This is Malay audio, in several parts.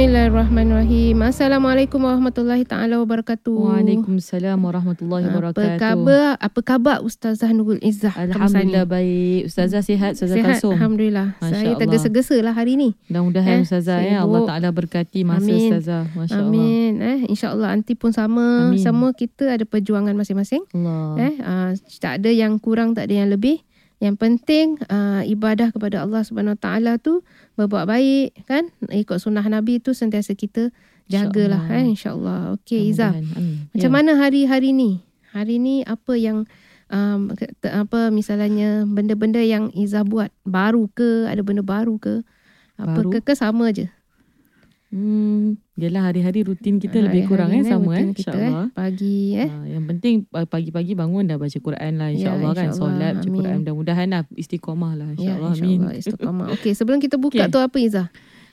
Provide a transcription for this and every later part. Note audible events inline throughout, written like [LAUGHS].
Bismillahirrahmanirrahim. Assalamualaikum warahmatullahi taala wabarakatuh. Waalaikumsalam warahmatullahi Apa wabarakatuh. khabar? Apa khabar Ustazah Nurul Izzah? Alhamdulillah baik. Ustazah sihat, Ustazah Sihat, Kalsum. Alhamdulillah. Masya Saya Allah. tergesa-gesa lah hari ni. Mudah-mudahan Eh, Ustazah ya Allah. Taala berkati masa Amin. Ustazah. Masya Allah. Amin. Eh, InsyaAllah anti pun sama. Amin. Semua kita ada perjuangan masing-masing. Allah. Eh, uh, tak ada yang kurang, tak ada yang lebih. Yang penting uh, ibadah kepada Allah Subhanahu Wa Taala tu berbuat baik kan? Ikut sunnah Nabi tu sentiasa kita jagalah InsyaAllah. eh insyaallah. Okey. Mudah-mudahan. Amin. Macam Ya. mana hari-hari ni? Hari ni apa yang um, apa misalnya benda-benda yang Izzah buat baru ke? Ada benda baru ke? Apa Baru? ke ke sama je? Hmm, Yelah hari-hari rutin kita lebih Hari-hari kurang eh ni sama eh insya-Allah. Pagi eh. Ha, yang penting uh, pagi-pagi bangun dah baca Quran lah insya-Allah Ya, kan insya-Allah. solat baca Amin. Quran mudah-mudahan lah istiqamah lah Ya, insya-Allah amin. insyaAllah istiqamah. Okey, sebelum kita buka Okey. tu apa Izzah?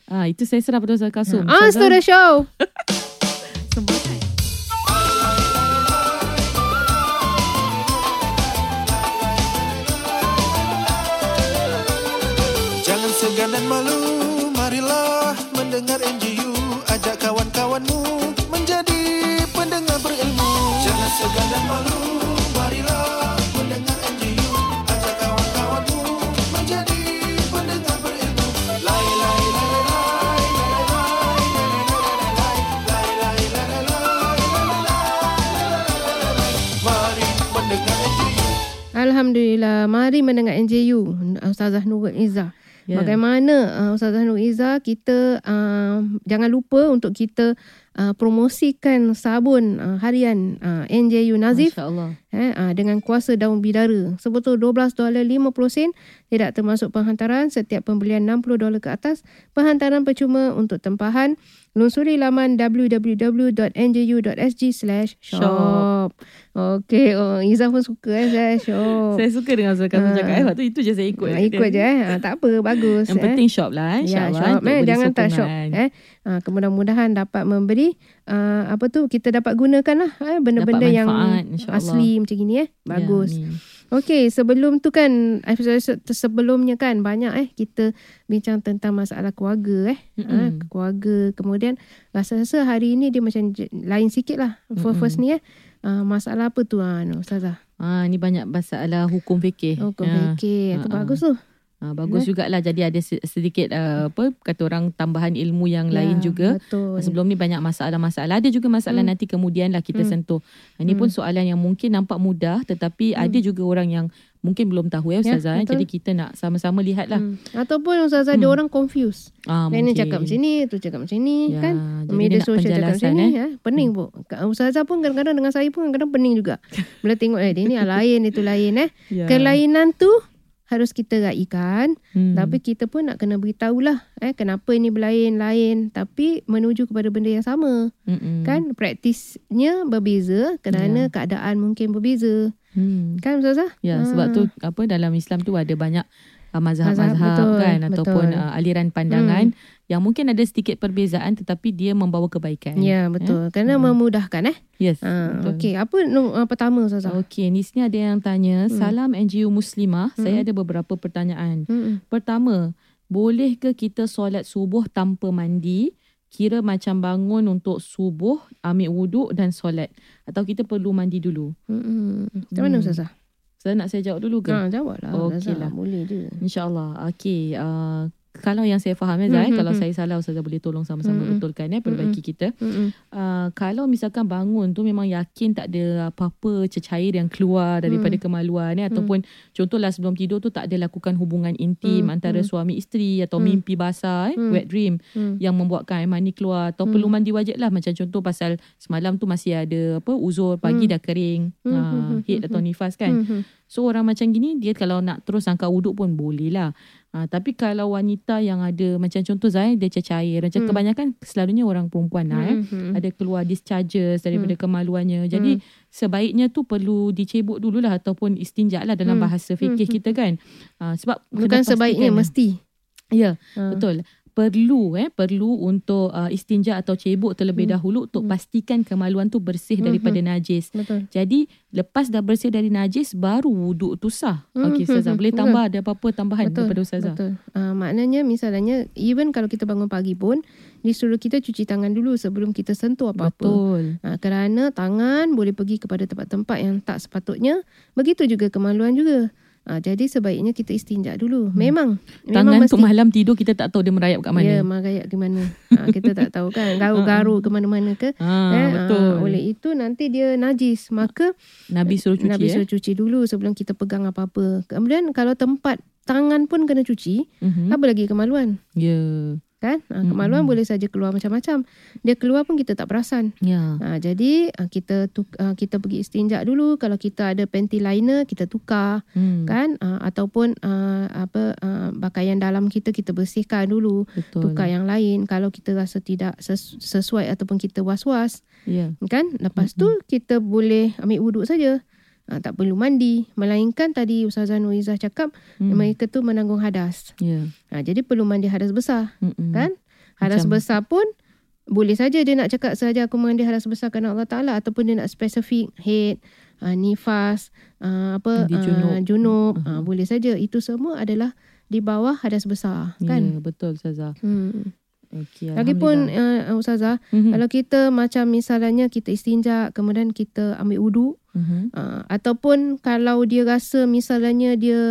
Ah itu saya serah pada Ustazah Kasum. Ah, Story Show. [LAUGHS] Jangan segan dan malu, marilah mendengar Ajak kawan-kawanmu menjadi pendengar berilmu Jangan segan dan malu, marilah mendengar NGU Ajak kawan-kawanmu menjadi pendengar berilmu Lai lai lai lai lai lai lai lai lai lai lai lai lai Mari mendengar NGU Alhamdulillah. Mari mendengar NJU Ustazah Nurul Izzah. Ya. Bagaimana uh, Ustazah Nurul Izzah kita uh, jangan lupa untuk kita uh, promosikan sabun uh, harian uh, NJU Nazif eh, uh, dengan kuasa daun bidara. Sebetul 12 dolar 50 sen tidak termasuk penghantaran setiap pembelian 60 dolar ke atas. Penghantaran percuma untuk tempahan. Lunsuri laman www.nju.sg/shop. Okey, oh, Izzah pun suka eh saya shop. Saya suka dengan Kasum Ah. cakap eh waktu itu je saya ikut. Ah, ikut je eh. Ah, tak apa, bagus. Yang eh. penting shop lah eh. Ya, InsyaAllah. shop. Eh, jangan tak shop. Eh. Ah, mudah-mudahan dapat memberi ah, apa tu kita dapat gunakan lah eh, benda-benda Dapat yang asli macam gini eh. Bagus. Ya, amin. Okey, sebelum tu kan episod sebelumnya kan banyak eh kita bincang tentang masalah keluarga eh. Ha, keluarga. Kemudian rasa-rasa hari ni dia macam lain sikit lah. First, first ni eh. Uh, masalah apa tu ah Ustazah? Ah, ni banyak masalah hukum fikir. Oh, kau Ah, fikir. Itu ah. bagus tu. Ah, bagus jugalah jadi ada se- sedikit uh, apa kata orang tambahan ilmu yang lain Ya, juga. Betul. Sebelum ni banyak masalah-masalah. Ada juga masalah Hmm. nanti kemudian lah kita Hmm. sentuh. Ini pun soalan yang mungkin nampak mudah tetapi ada juga orang yang mungkin belum tahu ya Hmm. Ya, Ustazah. eh. betul. Jadi kita nak sama-sama lihat lah. Hmm. Ataupun Ustazah ada orang confuse. Ah, mungkin. cakap macam ni, tu cakap macam ni Ya, kan. Media sosial cakap macam ni. eh. Eh. Pening pun. Kak Ustazah pun kadang-kadang dengan saya pun kadang-kadang pening juga. [LAUGHS] Bila tengok eh, dia ni lain, itu lain eh. Ya. Kelainan tu harus kita raikan. Hmm. Tapi kita pun nak kena beritahu lah eh, kenapa ini berlain-lain. Tapi menuju kepada benda yang sama. Mm-mm. Kan praktisnya berbeza kerana keadaan mungkin berbeza. Hmm. Kan Ustazah? Ya, sebab tu apa dalam Islam tu ada banyak uh, mazhab-mazhab Mazhab, betul, kan ataupun betul. uh, aliran pandangan yang mungkin ada sedikit perbezaan tetapi dia membawa kebaikan. Ya, betul. Kerana memudahkan eh. Yes. Ha. Okey, apa no, uh, pertama Ustazah? Okey, di sini ada yang tanya, salam NGO Muslimah. Saya ada beberapa pertanyaan. Hmm. Pertama, boleh ke kita solat subuh tanpa mandi? Kira macam bangun untuk subuh, ambil wuduk dan solat. Atau kita perlu mandi dulu? Hmm. Macam mana Hmm. Ustazah? Saya nak saya jawab dulu ke? Ha, jawablah. Okey Ustazah. lah. Boleh je. InsyaAllah. Okey. Uh, kalau yang saya faham ya Zai, Hmm, kalau hmm, saya salah Ustazah boleh tolong sama-sama Hmm, hmm. betulkan ya, perbaiki kita. Hmm. Uh, kalau misalkan bangun tu memang yakin tak ada apa-apa cecair yang keluar daripada Hmm. kemaluan ya ataupun contohlah sebelum tidur tu tak ada lakukan hubungan intim Hmm, antara suami isteri atau Hmm. mimpi basah eh, Hmm. wet dream Hmm. yang membuatkan air mani keluar atau Hmm. perlu mandi wajib lah macam contoh pasal semalam tu masih ada apa uzur pagi Hmm. dah kering Hmm, uh, hmm, hmm, head atau nifas kan Hmm. So orang macam gini dia kalau nak terus angkat wuduk pun boleh lah. Ha, tapi kalau wanita yang ada macam contoh Zai dia cecair macam Hmm. kebanyakan selalunya orang perempuan lah eh. Hmm, hmm. Ada keluar discharges daripada kemaluannya. Jadi sebaiknya tu perlu dicebuk dululah ataupun istinja lah dalam Hmm. bahasa fikih Hmm, kita kan. Ha, sebab Bukan sebaiknya pastikan- mesti. Ya, Ha. betul. Perlu eh perlu untuk uh, istinja atau cebuk terlebih Hmm. dahulu untuk Hmm. pastikan kemaluan tu bersih Hmm, daripada najis. Betul. Jadi lepas dah bersih dari najis baru wuduk tu sah. Hmm, Okey hmm, Ustazah, hmm, boleh betul. tambah ada apa-apa tambahan Betul, daripada Ustazah? Betul. Uh, maknanya misalnya even kalau kita bangun pagi pun disuruh kita cuci tangan dulu sebelum kita sentuh apa-apa. Betul. Ha, kerana tangan boleh pergi kepada tempat-tempat yang tak sepatutnya. Begitu juga kemaluan juga. Ha, jadi sebaiknya kita istinja dulu. Memang. memang Tangan tu malam tidur kita tak tahu dia merayap kat mana. Ya, merayap ke mana. Ha, kita tak tahu kan. [LAUGHS] Garu-garu ke mana-mana ke. Ha, Eh, betul. ha, oleh itu nanti dia najis. Maka Nabi suruh cuci Nabi eh. suruh cuci dulu sebelum kita pegang apa-apa. Kemudian kalau tempat tangan pun kena cuci, Mhm. apa lagi kemaluan? Ya. Kan? Ha, kemaluan Mm-mm. boleh saja keluar macam-macam. Dia keluar pun kita tak perasan. Ya. Ha, jadi ha, kita tuk, ha, kita pergi istinja dulu kalau kita ada panty liner kita tukar Hmm. kan ha, ataupun ha, apa ha, pakaian dalam kita kita bersihkan dulu Betul. tukar yang lain kalau kita rasa tidak ses- sesuai ataupun kita was-was Ya. kan lepas tu kita boleh ambil wuduk saja ha, tak perlu mandi melainkan tadi Ustazah Nurizah cakap Hmm. mereka tu menanggung hadas Ya. ha, jadi perlu mandi hadas besar Mm-mm. kan hadas Macam- besar pun boleh saja dia nak cakap saja aku mandi hadas besar kerana Allah Taala ataupun dia nak spesifik head uh, nifas uh, apa junub. uh, junub Mhm. uh, boleh saja itu semua adalah di bawah hadas besar Ya, kan betul Ustazah. hmm. Okey. lagipun uh, ustazah Mhm. kalau kita macam misalnya kita istinja kemudian kita ambil wuduk Mhm. uh, ataupun kalau dia rasa misalnya dia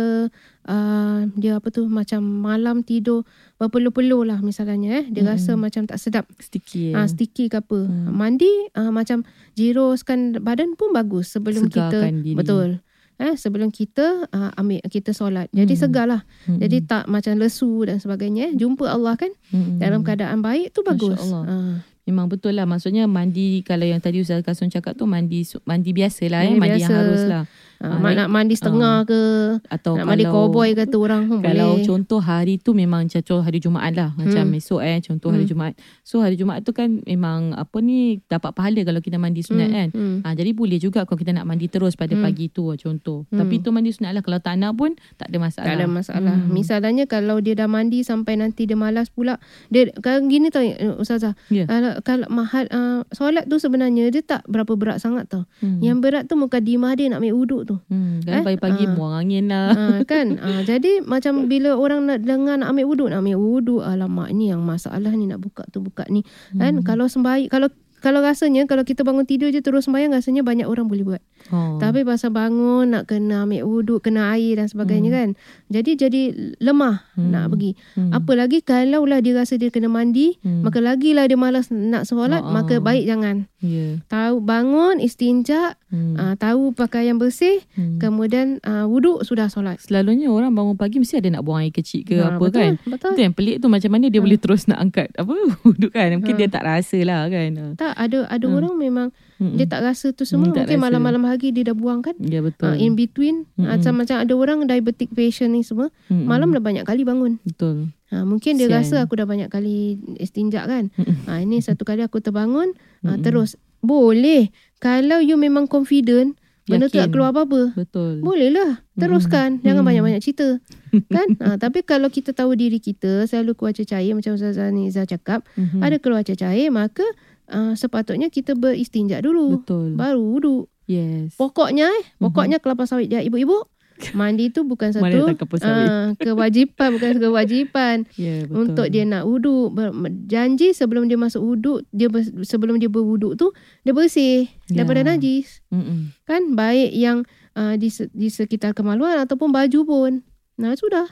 uh, dia apa tu macam malam tidur berpeluh-peluh lah misalnya eh dia Mm-mm. rasa macam tak sedap Sticky Ah ya. sticky ke apa. Hmm. Mandi ah, macam jiroskan badan pun bagus sebelum kita Segarkan diri. betul. Eh sebelum kita ah, ambil kita solat. Jadi Hmm. segarlah. Mm-mm. Jadi tak macam lesu dan sebagainya. eh. Jumpa Allah kan Mm-mm. dalam keadaan baik tu bagus. Allah. Ah, Memang betul lah. Maksudnya mandi kalau yang tadi Ustaz Kasun cakap tu mandi mandi biasa lah. Eh. Mandi Mandi yang biasa. Ah, mak nak mandi setengah ke, Atau nak mandi kalau cowboy kata orang pun kalau boleh. contoh hari tu memang contoh hari Jumaat lah. Macam Hmm. esok eh. Contoh hari Hmm. Jumaat. So hari Jumaat tu kan memang apa ni dapat pahala kalau kita mandi sunat kan. Hmm. Ha, jadi boleh juga kalau kita nak mandi terus pada Hmm. pagi tu contoh. Hmm. Tapi tu mandi sunat lah. Kalau tak nak pun tak ada masalah. Tak ada masalah. Hmm. Misalnya kalau dia dah mandi sampai nanti dia malas pula. Dia kalau gini tau eh, Ustazah. Ya. Kalau kalau mahal uh, solat tu sebenarnya dia tak berapa berat sangat tau. Hmm. Yang berat tu mukadimah dia nak ambil wuduk tu. Hmm. Eh? Kan pagi-pagi Ah. buang angin lah. ha, [LAUGHS] kan ha, jadi macam bila orang nak dengar nak ambil wuduk nak ambil wuduk alamak ni yang masalah ni nak buka tu buka ni kan Hmm. kalau sembahyang kalau kalau rasanya kalau kita bangun tidur je terus sembahyang rasanya banyak orang boleh buat. Oh. Tapi pasal bangun nak kena ambil wuduk, kena air dan sebagainya kan. Jadi jadi lemah Hmm. nak pergi. Hmm. Apalagi kalau lah dia rasa dia kena mandi, Hmm. maka lagilah dia malas nak solat, ah. maka baik jangan. Ya. Tahu bangun, istinja, Hmm. ah, tahu pakaian bersih, Hmm. kemudian ah, wuduk sudah solat. Selalunya orang bangun pagi mesti ada nak buang air kecil ke Ha, apa betul, kan. Betul. Itu yang pelik tu macam mana dia boleh terus nak angkat apa [LAUGHS] wuduk kan. Mungkin Ha. dia tak rasa lah kan. Tak ada ada Hmm. orang memang Mm-mm. dia tak rasa tu semua. Hmm, tak Mungkin rasa. malam-malam hari dia dah buang kan. Ya betul. Uh, in between Mm-mm. macam macam ada orang diabetic patient ni semua Mm-mm. malam dah banyak kali bangun. Betul. Ha, mungkin dia Kesian. rasa aku dah banyak kali istinja kan. Mm-mm. Ha, ini satu kali aku terbangun ha, terus boleh kalau you memang confident benda tu tak Yakin. keluar apa-apa. Betul. Boleh lah Teruskan Jangan Hmm. banyak-banyak cerita [LAUGHS] Kan ha, Tapi kalau kita tahu diri kita Selalu keluar cecair Macam Ustazah Niza cakap Mhm. Ada keluar cecair Maka uh, sepatutnya kita beristinja dulu Betul. Baru wuduk Yes. Pokoknya eh Pokoknya kelapa sawit dia ibu-ibu [LAUGHS] Mandi tu bukan Mana satu ah, Kewajipan Bukan kewajipan [LAUGHS] Ya betul. Untuk dia nak wuduk Janji sebelum dia masuk wuduk dia ber- Sebelum dia berwuduk tu Dia bersih Ya. Daripada najis Mm-mm. kan baik yang uh, di, di sekitar kemaluan ataupun baju pun nah sudah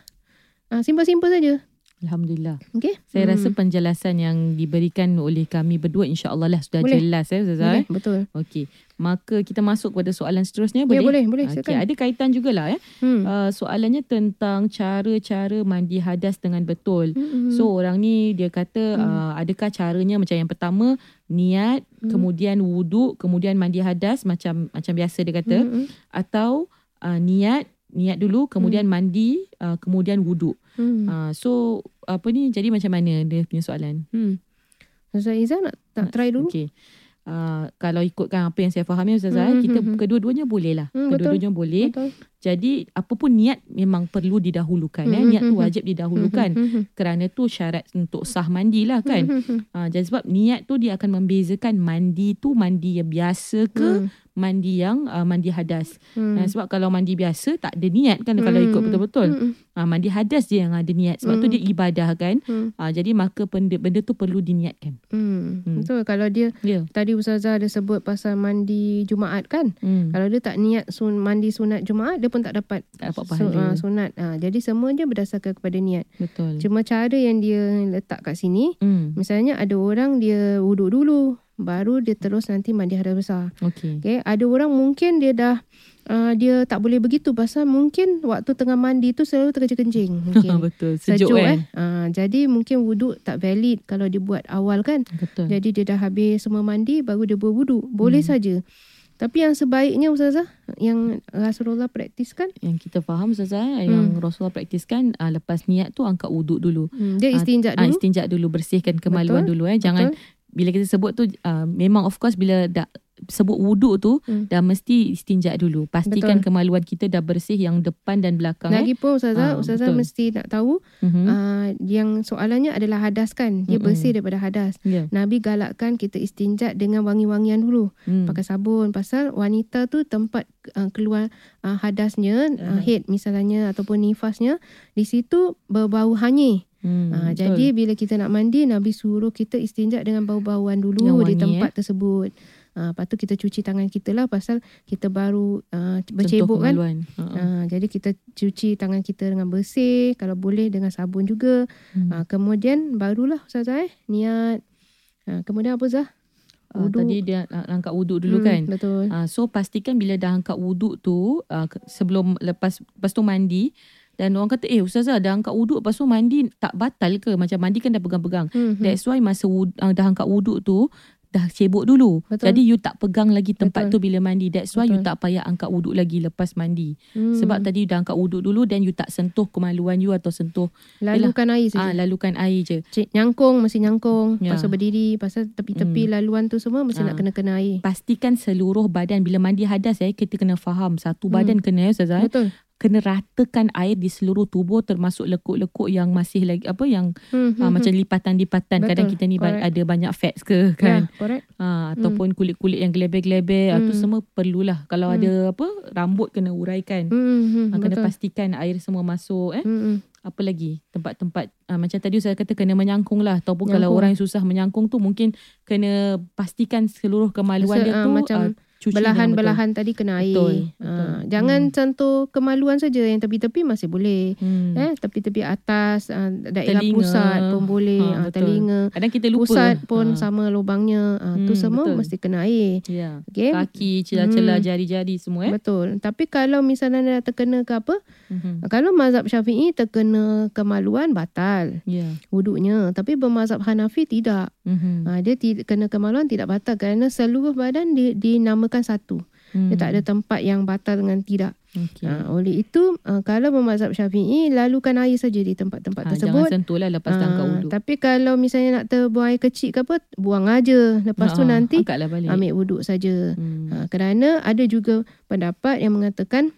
uh, simple-simple saja Alhamdulillah. okey Saya Hmm. rasa penjelasan yang diberikan oleh kami berdua insya-Allah lah sudah Boleh. jelas eh Ustazah. boleh Eh? betul Okey. Maka kita masuk kepada soalan seterusnya ya boleh? boleh boleh Okey, ada kaitan jugalah eh. hmm. Uh, soalannya tentang cara-cara mandi hadas dengan betul. Hmm. So orang ni dia kata Hmm. uh, adakah caranya macam yang pertama niat, Hmm. kemudian wuduk, kemudian mandi hadas macam macam biasa dia kata Hmm, hmm. atau uh, niat niat dulu kemudian mandi uh, kemudian wuduk. Hmm. Uh, so apa ni jadi macam mana dia punya soalan? Hmm. Ustazah Izzah nak, nak try dulu? Okey. Uh, kalau ikutkan apa yang saya fahami Ustazah, Hmm, hmm, kita hmm, hmm. kedua-duanya boleh lah. Hmm, betul. kedua-duanya boleh. Betul. Jadi apapun niat memang perlu didahulukan. Eh. Hmm, Niat tu hmm, hmm. wajib didahulukan. Hmm, hmm, Kerana tu syarat untuk sah mandi lah kan. Hmm, hmm, hmm. Uh, jadi sebab niat tu dia akan membezakan mandi tu mandi yang biasa ke Hmm. mandi yang uh, mandi hadas. Hmm. Uh, sebab kalau mandi biasa tak ada niat kan kalau ikut Hmm. betul-betul. Hmm, Uh, mandi hadas je yang ada niat. Sebab tu Hmm. dia ibadah kan. hmm, Uh, jadi maka benda, benda tu perlu diniatkan. hmm. Hmm. Betul. Kalau dia. Yeah. tadi Ustazah ada sebut pasal mandi Jumaat kan? Hmm. Kalau dia tak niat sun, mandi sunat Jumaat, dia pun tak dapat Tak dapat pahala. ah, sunat. Ah, jadi semuanya berdasarkan kepada niat. Betul. Cuma cara yang dia letak kat sini, Hmm. misalnya ada orang dia wuduk dulu, baru dia terus nanti mandi hadas besar. Okey. Okay, ada orang mungkin dia dah uh, dia tak boleh begitu pasal mungkin waktu tengah mandi tu selalu terkencing-kencing [LAUGHS] mungkin. Betul. Sejuk, Sejuk kan? eh. Uh, jadi mungkin wuduk tak valid kalau dia buat awal kan. Betul. Jadi dia dah habis semua mandi baru dia berwuduk. Boleh Hmm. saja. Tapi yang sebaiknya Ustazah yang Rasulullah praktiskan yang kita faham Ustazah eh, yang Rasulullah praktiskan uh, lepas niat tu angkat wuduk dulu. hmm, dia Ah, istinja Ah, dulu. istinja dulu bersihkan kemaluan Betul, dulu eh. Jangan bila kita sebut tu uh, memang of course bila dah sebut wuduk tu Hmm. dah mesti istinja dulu. Pastikan Betul. kemaluan kita dah bersih yang depan dan belakang eh. Lagipun Ustazah, Ah, Ustazah betul. mesti nak tahu Mhm. uh, yang soalannya adalah hadas kan. Dia Mm-mm. bersih daripada hadas. Ya. Nabi galakkan kita istinja dengan wangi-wangian dulu. Hmm. pakai sabun pasal wanita tu tempat uh, keluar uh, hadasnya uh, Hmm. head misalnya ataupun nifasnya di situ berbau hanyir. Hmm, Uh, betul. jadi bila kita nak mandi Nabi suruh kita istinja dengan bau-bauan dulu Yang di wangi, tempat tersebut. Uh, lepas tu kita cuci tangan kita lah pasal kita baru uh, Sentuh bercebok kan. Ha-ha. Uh, jadi kita cuci tangan kita dengan bersih kalau boleh dengan sabun juga. Hmm. Uh, kemudian barulah Ustazah eh niat. Uh, kemudian apa Zah? Ah, wuduk. tadi dia ah, angkat wuduk dulu Hmm, kan. Betul. Uh, so pastikan bila dah angkat wuduk tu uh, sebelum lepas lepas tu mandi dan orang kata eh ustazah dah angkat wuduk lepas tu mandi tak batal ke macam mandi kan dah pegang-pegang. Hmm, hmm. That's why masa wud, uh, dah angkat wuduk tu dah cebok dulu. Betul. Jadi you tak pegang lagi tempat Betul. tu bila mandi. That's why you Betul. tak payah angkat wuduk lagi lepas mandi. Hmm. Sebab tadi you dah angkat wuduk dulu then you tak sentuh kemaluan you atau sentuh Lalukan air ah saja. lalukan air je. Cik, nyangkung mesti nyangkung. Ya. Pasal berdiri, pasal tepi-tepi laluan tu semua mesti Ah. nak kena-kena air. Pastikan seluruh badan bila mandi hadas eh kita kena faham satu badan kena ya ustazah. eh. Betul. Kena ratakan air di seluruh tubuh termasuk lekuk-lekuk yang masih lagi apa yang Hmm, ha, hmm, macam lipatan-lipatan Betul, kadang kita ni correct. ada banyak fats ke Ya, kan correct. ha, ataupun kulit-kulit yang geleber-geleber hmm. Hmm. tu semua perlulah kalau Hmm. ada apa rambut kena uraikan Hmm, hmm, ha, kena betul. pastikan air semua masuk eh Hmm, hmm. apa lagi tempat-tempat ha, macam tadi saya kata kena menyangkung lah ataupun kalau Menyangkung. orang yang susah menyangkung tu mungkin kena pastikan seluruh kemaluan Rasa, dia ah, tu macam ah, cuci dengan betul. Belahan-belahan tadi kena air. Betul, Ah, betul. jangan Hmm. sentuh kemaluan saja. Yang tepi-tepi masih boleh. hmm. Eh, tepi-tepi atas, ah, daerah Telinga. pusat pun boleh. Ha, betul. telinga. kadang kita lupa Pusat pun Ha. sama lubangnya. Tu Hmm, semua betul. mesti kena air. Ya. Okay? Kaki, celah-celah, Hmm. jari-jari semua eh. Betul. Tapi kalau misalnya dah terkena ke apa, Mhm. kalau mazhab syafi'i terkena kemaluan batal Ya. wuduknya. Tapi bermazhab Hanafi tidak. Mhm. Ha, dia tidak kena kemaluan tidak batal kerana seluruh badan dia dinamakan satu. Hmm. Dia tak ada tempat yang batal dengan tidak. Okay. Ha, oleh itu uh, kalau bermazhab Syafi'i lalukan air saja di tempat-tempat Ha, tersebut. jangan sentuh lah lepas angkat Ah, wuduk. tapi kalau misalnya nak terbuang air kecil ke apa, buang aja. Lepas tu Ha, nanti angkatlah balik. ambil wuduk saja. Hmm. Ha, kerana ada juga pendapat yang mengatakan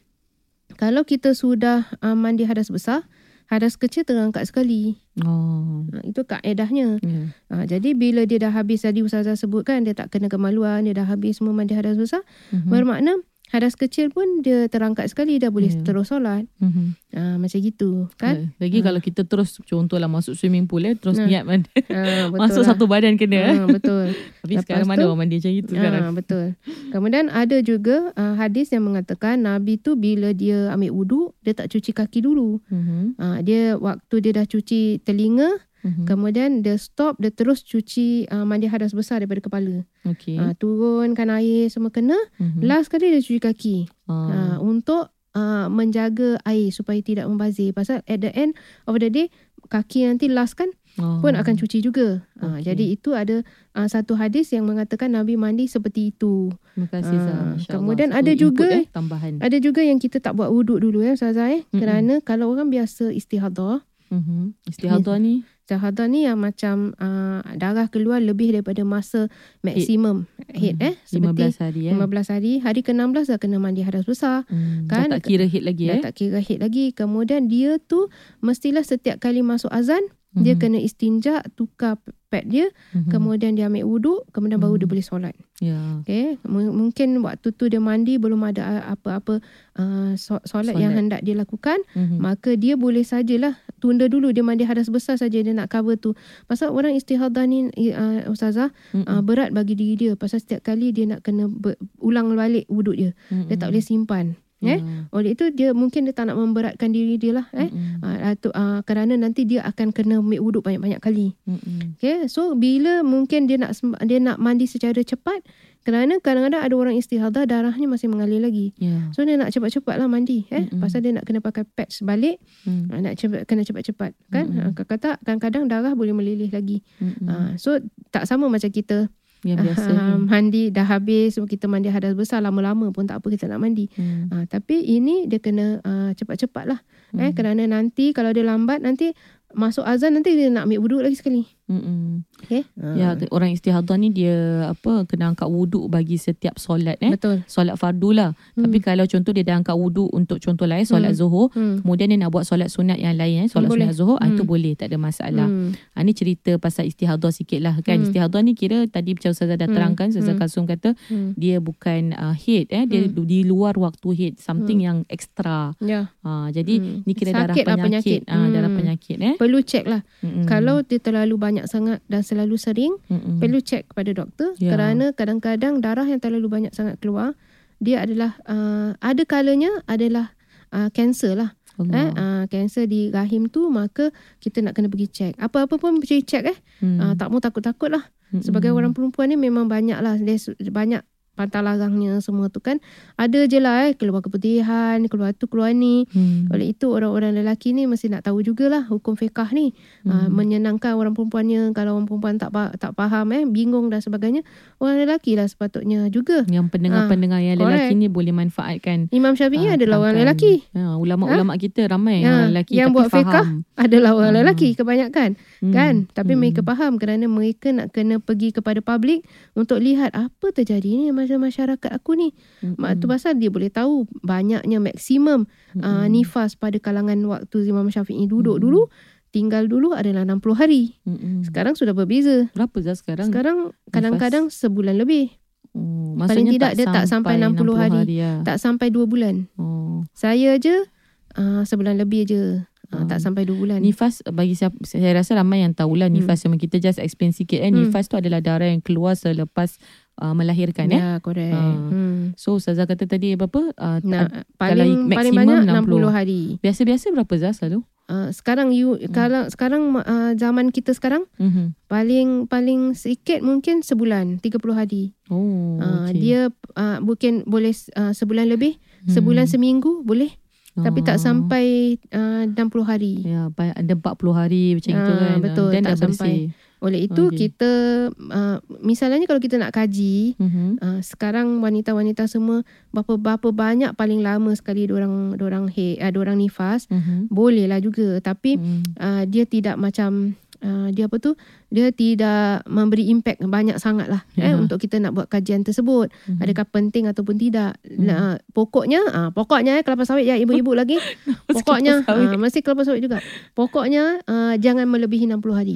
kalau kita sudah uh, mandi hadas besar, hadas kecil terangkat sekali. Oh. Ha, itu kaedahnya. Ya. Ha, jadi bila dia dah habis tadi Ustazah sebutkan dia tak kena kemaluan, dia dah habis semua mandi hadas besar, Mhm. bermakna hadas kecil pun dia terangkat sekali dah boleh Ya. terus solat. Mhm. Ha, macam gitu kan? Ya. Lagi kalau kita terus contohlah masuk swimming pool eh terus Nah. niat mandi. Ha, betul [LAUGHS] Masuk lah. satu badan kena. Ha, betul. [LAUGHS] Tapi Lepas sekarang mana tu- orang mandi macam itu sekarang. Ha, betul. Kemudian ada juga uh, hadis yang mengatakan Nabi tu bila dia ambil wuduk, dia tak cuci kaki dulu. Mhm. Uh, dia waktu dia dah cuci telinga, Mhm. kemudian dia stop, dia terus cuci uh, mandi hadas besar daripada kepala. Okey. Uh, turunkan air semua kena. Mhm. Last kali dia cuci kaki. Ah. uh, untuk uh, menjaga air supaya tidak membazir. Pasal at the end of the day kaki nanti last kan Oh. pun akan cuci juga. Ah, Okey. jadi itu ada ah, satu hadis yang mengatakan Nabi mandi seperti itu. Terima kasih Ah, Allah. kemudian ada juga- eh, tambahan. Ada juga yang kita tak buat wuduk dulu ya Ustazah eh. Mm-mm. Kerana kalau orang biasa istihadah, Mhm. Istihadah ni istihadah ni yang macam uh, darah keluar lebih daripada masa maksimum head, eh. 15 Seperti hari eh. 15 hari. Hari ke-16 dah kena mandi hadas besar. Hmm. kan? Dah tak kira hit lagi Dah eh. tak kira head lagi. Kemudian dia tu mestilah setiap kali masuk azan, dia Mhm. kena istinja, tukar pad dia, Mhm. kemudian dia ambil wuduk, kemudian baru Mhm. dia boleh solat. Ya. Okay. M- mungkin waktu tu dia mandi belum ada a- apa-apa uh, so- solat, yang Solat. hendak dia lakukan, Mhm. maka dia boleh sajalah tunda dulu dia mandi hadas besar saja dia nak cover tu. Pasal orang istihadah ni uh, ustazah Mhm. uh, berat bagi diri dia pasal setiap kali dia nak kena ber- ulang balik wuduk dia. Dia tak Mhm. boleh simpan. Eh? Ya. Oleh itu dia mungkin dia tak nak memberatkan diri dia lah eh. Mhm. Uh, atau, uh, kerana nanti dia akan kena ambil wuduk banyak-banyak kali. Mhm. Okay, so bila mungkin dia nak dia nak mandi secara cepat kerana kadang-kadang ada orang istihadah darahnya masih mengalir lagi. Ya. So dia nak cepat-cepat lah mandi eh Mm-mm. pasal dia nak kena pakai pads balik Mhm. uh, nak cepat kena cepat-cepat kan. Mm-mm. Uh, kata kadang-kadang darah boleh melilih lagi. Mhm. Uh, so tak sama macam kita Yang biasa uh, mandi dah habis kita mandi hadas besar lama-lama pun tak apa kita nak mandi. Hmm. Uh, tapi ini dia kena uh, cepat-cepat lah eh Hmm. kerana nanti kalau dia lambat nanti masuk azan nanti dia nak ambil wuduk lagi sekali. Mhm. Okay? Ya, orang istihadah ni dia apa kena angkat wuduk bagi setiap solat eh. Betul. Solat fardu lah. Hmm. Tapi kalau contoh dia dah angkat wuduk untuk contoh lain solat Hmm. zuhur, Hmm. kemudian dia nak buat solat sunat yang lain eh, solat Boleh. sunat zuhur, ah, itu Hmm. boleh, tak ada masalah. Hmm. Ha, ni cerita pasal istihadah sikit lah kan. Hmm. Istihadah ni kira tadi macam Ustazah dah Hmm. terangkan, Ustazah Hmm. Kasum kata Hmm. dia bukan uh, head eh, dia di luar waktu head, something yang extra. Ya. Ha, jadi Hmm. ni kira darah Sakit lah penyakit. penyakit. Ah, darah Hmm. penyakit eh. Perlu cek lah. Mm-mm. Kalau dia terlalu banyak sangat dan selalu sering, Mm-mm. perlu cek kepada doktor Ya. kerana kadang-kadang darah yang terlalu banyak sangat keluar, dia adalah uh, ada kalanya adalah uh, kanser lah. Allah. Eh, uh, kanser di rahim tu maka kita nak kena pergi cek. Apa-apa pun pergi cek eh. Hmm. Uh, tak mau takut-takut lah. Mm-mm. Sebagai orang perempuan ni memang banyak lah. Dia su- banyak pantang larangnya semua tu kan. Ada je lah eh. Keluar keputihan, keluar tu, keluar ni. Hmm. Oleh itu orang-orang lelaki ni mesti nak tahu jugalah hukum fiqah ni. Hmm. Uh, menyenangkan orang perempuannya. Kalau orang perempuan tak tak faham eh, bingung dan sebagainya. Orang lelaki lah sepatutnya juga. Yang pendengar-pendengar yang correct. lelaki ni boleh manfaatkan. Imam Syafi'i Ah, adalah orang lelaki. Ha, ulama-ulama kita ramai orang lelaki yang buat fiqah. Adalah orang Ah. lelaki kebanyakan. Hmm. kan tapi Hmm. mereka faham kerana mereka nak kena pergi kepada publik untuk lihat apa terjadi ni masa masyarakat aku ni Mm-mm. mak tu pasal dia boleh tahu banyaknya maksimum uh, nifas pada kalangan waktu Imam Syafi'i duduk dulu tinggal dulu adalah 60 hari Mm-mm. sekarang sudah berbeza Berapa Zah sekarang? sekarang kadang-kadang sebulan lebih Oh, paling maksudnya tidak dia tak sampai 60 hari. ya. tak sampai 2 bulan Oh. saya je uh, sebulan lebih je uh, tak sampai 2 bulan Nifas bagi siapa saya rasa ramai yang tahulah Hmm. nifas yang kita just explain sikit eh Hmm. nifas tu adalah darah yang keluar selepas uh, melahirkan eh. ya correct Ah. hmm. So Ustazah kata tadi apa? Uh, Nah, paling paling maksimum banyak 60. 60 hari. biasa-biasa berapa Zah selalu? Uh, sekarang you kalau sekarang uh, zaman kita sekarang Mhm. paling paling sikit mungkin sebulan 30 hari. Oh, Uh, okay. dia uh, mungkin boleh uh, sebulan lebih, Hmm. sebulan seminggu boleh tapi tak Oh. sampai uh, 60 hari. Ya, ada 40 hari macam itu Ah, kan. betul, Dan tak dah bersih. Oleh itu Okey. kita uh, misalnya kalau kita nak kaji Mhm. Uh, sekarang wanita-wanita semua berapa berapa banyak paling lama sekali orang orang he uh, orang nifas Mhm. boleh lah juga tapi Hmm. uh, dia tidak macam uh, dia apa tu dia tidak memberi impact banyak sangat lah Ya. eh untuk kita nak buat kajian tersebut Mhm. adakah penting ataupun tidak nah, pokoknya uh, pokoknya eh kelapa sawit ya ibu-ibu lagi [LAUGHS] pokoknya kelapa uh, mesti kelapa sawit juga pokoknya uh, jangan melebihi 60 hari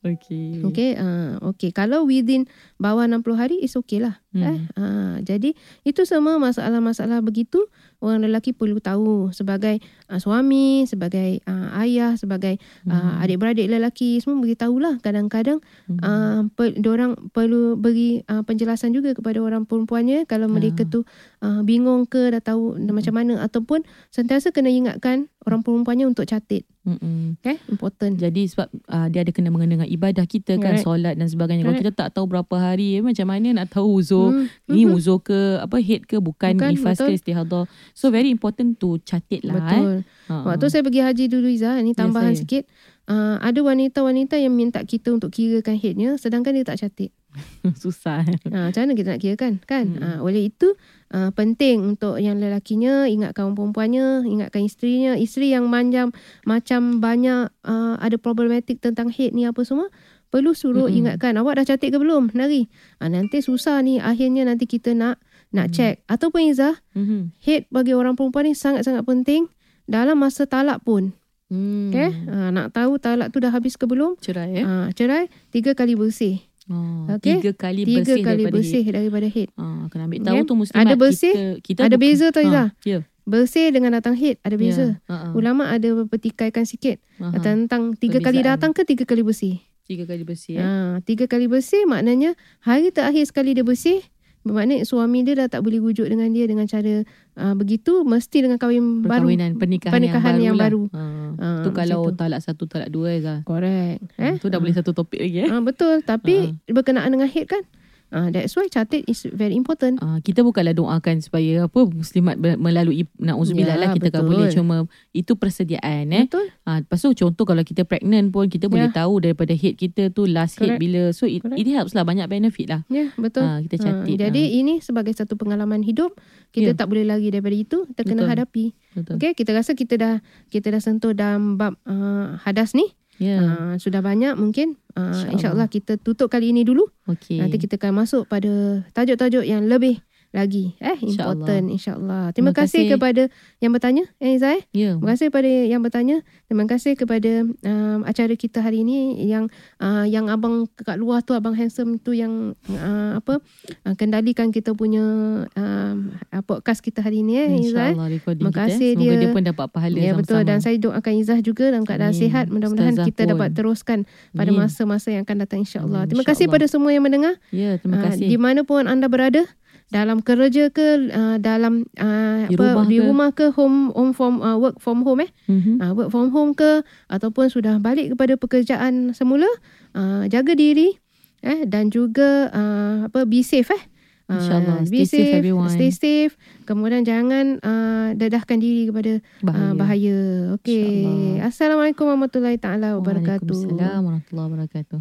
Okay. okey uh, okey kalau within bawah 60 hari is okay lah Hmm. eh uh, jadi itu semua masalah-masalah begitu orang lelaki perlu tahu sebagai uh, suami sebagai uh, ayah sebagai uh, adik-beradik lelaki semua beritahulah kadang-kadang Hmm. uh, pe, orang perlu beri uh, penjelasan juga kepada orang perempuannya kalau mereka tu uh, bingung ke dah tahu macam mana ataupun sentiasa kena ingatkan orang perempuannya untuk catat Mm-mm. okay important Jadi sebab uh, dia ada kena mengenai dengan ibadah kita kan, Correct. solat dan sebagainya. Kalau Correct. kita tak tahu berapa hari, eh, macam mana nak tahu uzur? Hmm. Ni Mhm. uzur ke, apa head ke, bukan, Bukan, nifas ke, betul. istihadah. So very important to catat lah. Eh. betul Ha. Waktu saya pergi haji dulu Iza, ini Ya, tambahan saya. sikit. uh, ada wanita-wanita yang minta kita untuk kirakan haidnya sedangkan dia tak cantik. [LAUGHS] Susah. Ha, macam mana kita nak kirakan kan? Hmm. Ha, oleh itu uh, penting untuk yang lelakinya ingat kawan perempuannya, ingatkan isterinya, isteri yang manjam macam banyak uh, ada problematik tentang haid ni apa semua perlu suruh Mm-mm. ingatkan awak dah cantik ke belum? Nari. Ha, nanti susah ni akhirnya nanti kita nak nak Hmm. check ataupun Izzah Mhm. haid bagi orang perempuan ni sangat-sangat penting dalam masa talak pun. Hmm. Okay? Ha, nak tahu talak tu dah habis ke belum? Cerai eh? Ha, cerai tiga kali bersih. Oh, Okey. Tiga kali Tiga bersih kali daripada bersih daripada haid. Haid. Ah, kena ambil Okay. tahu tu muslimat. Ada bersih, kita, kita ada bukan- beza tau, Izzah. Ha, Ya. Bersih dengan datang haid ada beza. Ya. Ha, ha. Ulama ada pertikaikan sikit Aha. tentang tiga kali Perbezaan. datang ke tiga kali bersih. Tiga kali bersih eh. Ha, tiga kali bersih maknanya hari terakhir sekali dia bersih bermakna suami dia dah tak boleh wujud dengan dia dengan cara uh, begitu mesti dengan kahwin baru. Pernikahan, Pernikahan yang, yang baru. baru. lah. Ha. Ah, tu kalau tu. talak satu, talak dua Zah. Correct. Eh? Eh? Tu dah boleh satu topik lagi eh. Ah, betul tapi berkenaan dengan haid kan. Ah, that's why cantik is very important. Ah, kita bukanlah doakan supaya apa muslimat melalui nauzubillah Ya, lah kita kan boleh cuma itu persediaan eh. Betul? Ah, lepas tu contoh kalau kita pregnant pun kita boleh Ya. tahu daripada head kita tu last head Correct. bila so it, Correct. it helps lah banyak benefit lah. Ya, betul. Ah, kita cantik. Ah, jadi ini sebagai satu pengalaman hidup, kita Ya. tak boleh lari daripada itu, kita kena Betul. hadapi. Betul. Okey, kita rasa kita dah kita dah sentuh dalam bab uh, hadas ni. Ya. Uh, sudah banyak mungkin uh, InsyaAllah. insya-Allah kita tutup kali ini dulu. Okey. Nanti kita akan masuk pada tajuk-tajuk yang lebih lagi eh important insya-Allah. Terima, Terima kasih. kasih. kepada yang bertanya eh Zai. Ya. Terima kasih kepada yang bertanya. Terima kasih kepada um, acara kita hari ini yang uh, yang abang kat luar tu abang handsome tu yang uh, apa uh, kendalikan kita punya um, uh, podcast kita hari ini eh eh. Recording Terima kita. kasih eh. Semoga dia. dia pun dapat pahala Ya sama-sama. betul dan saya doakan Izzah juga dalam keadaan Amin. sihat. Mudah-mudahan Ustazah kita pun. dapat teruskan pada Amin. masa-masa yang akan datang insya-Allah. Amin, Terima kasih pada semua yang mendengar. Ya, terima Ah, kasih. di mana pun anda berada dalam kerja ke uh, dalam uh, Di apa rumah di ke? rumah ke home home from uh, work from home eh Mhm. uh, work from home ke ataupun sudah balik kepada pekerjaan semula uh, jaga diri eh dan juga uh, apa be safe eh Ah, InsyaAllah. be Stay safe, everyone. stay safe kemudian jangan uh, dedahkan diri kepada bahaya, uh, bahaya. okey InsyaAllah. assalamualaikum warahmatullahi taala wabarakatuh Waalaikumsalam warahmatullahi wabarakatuh.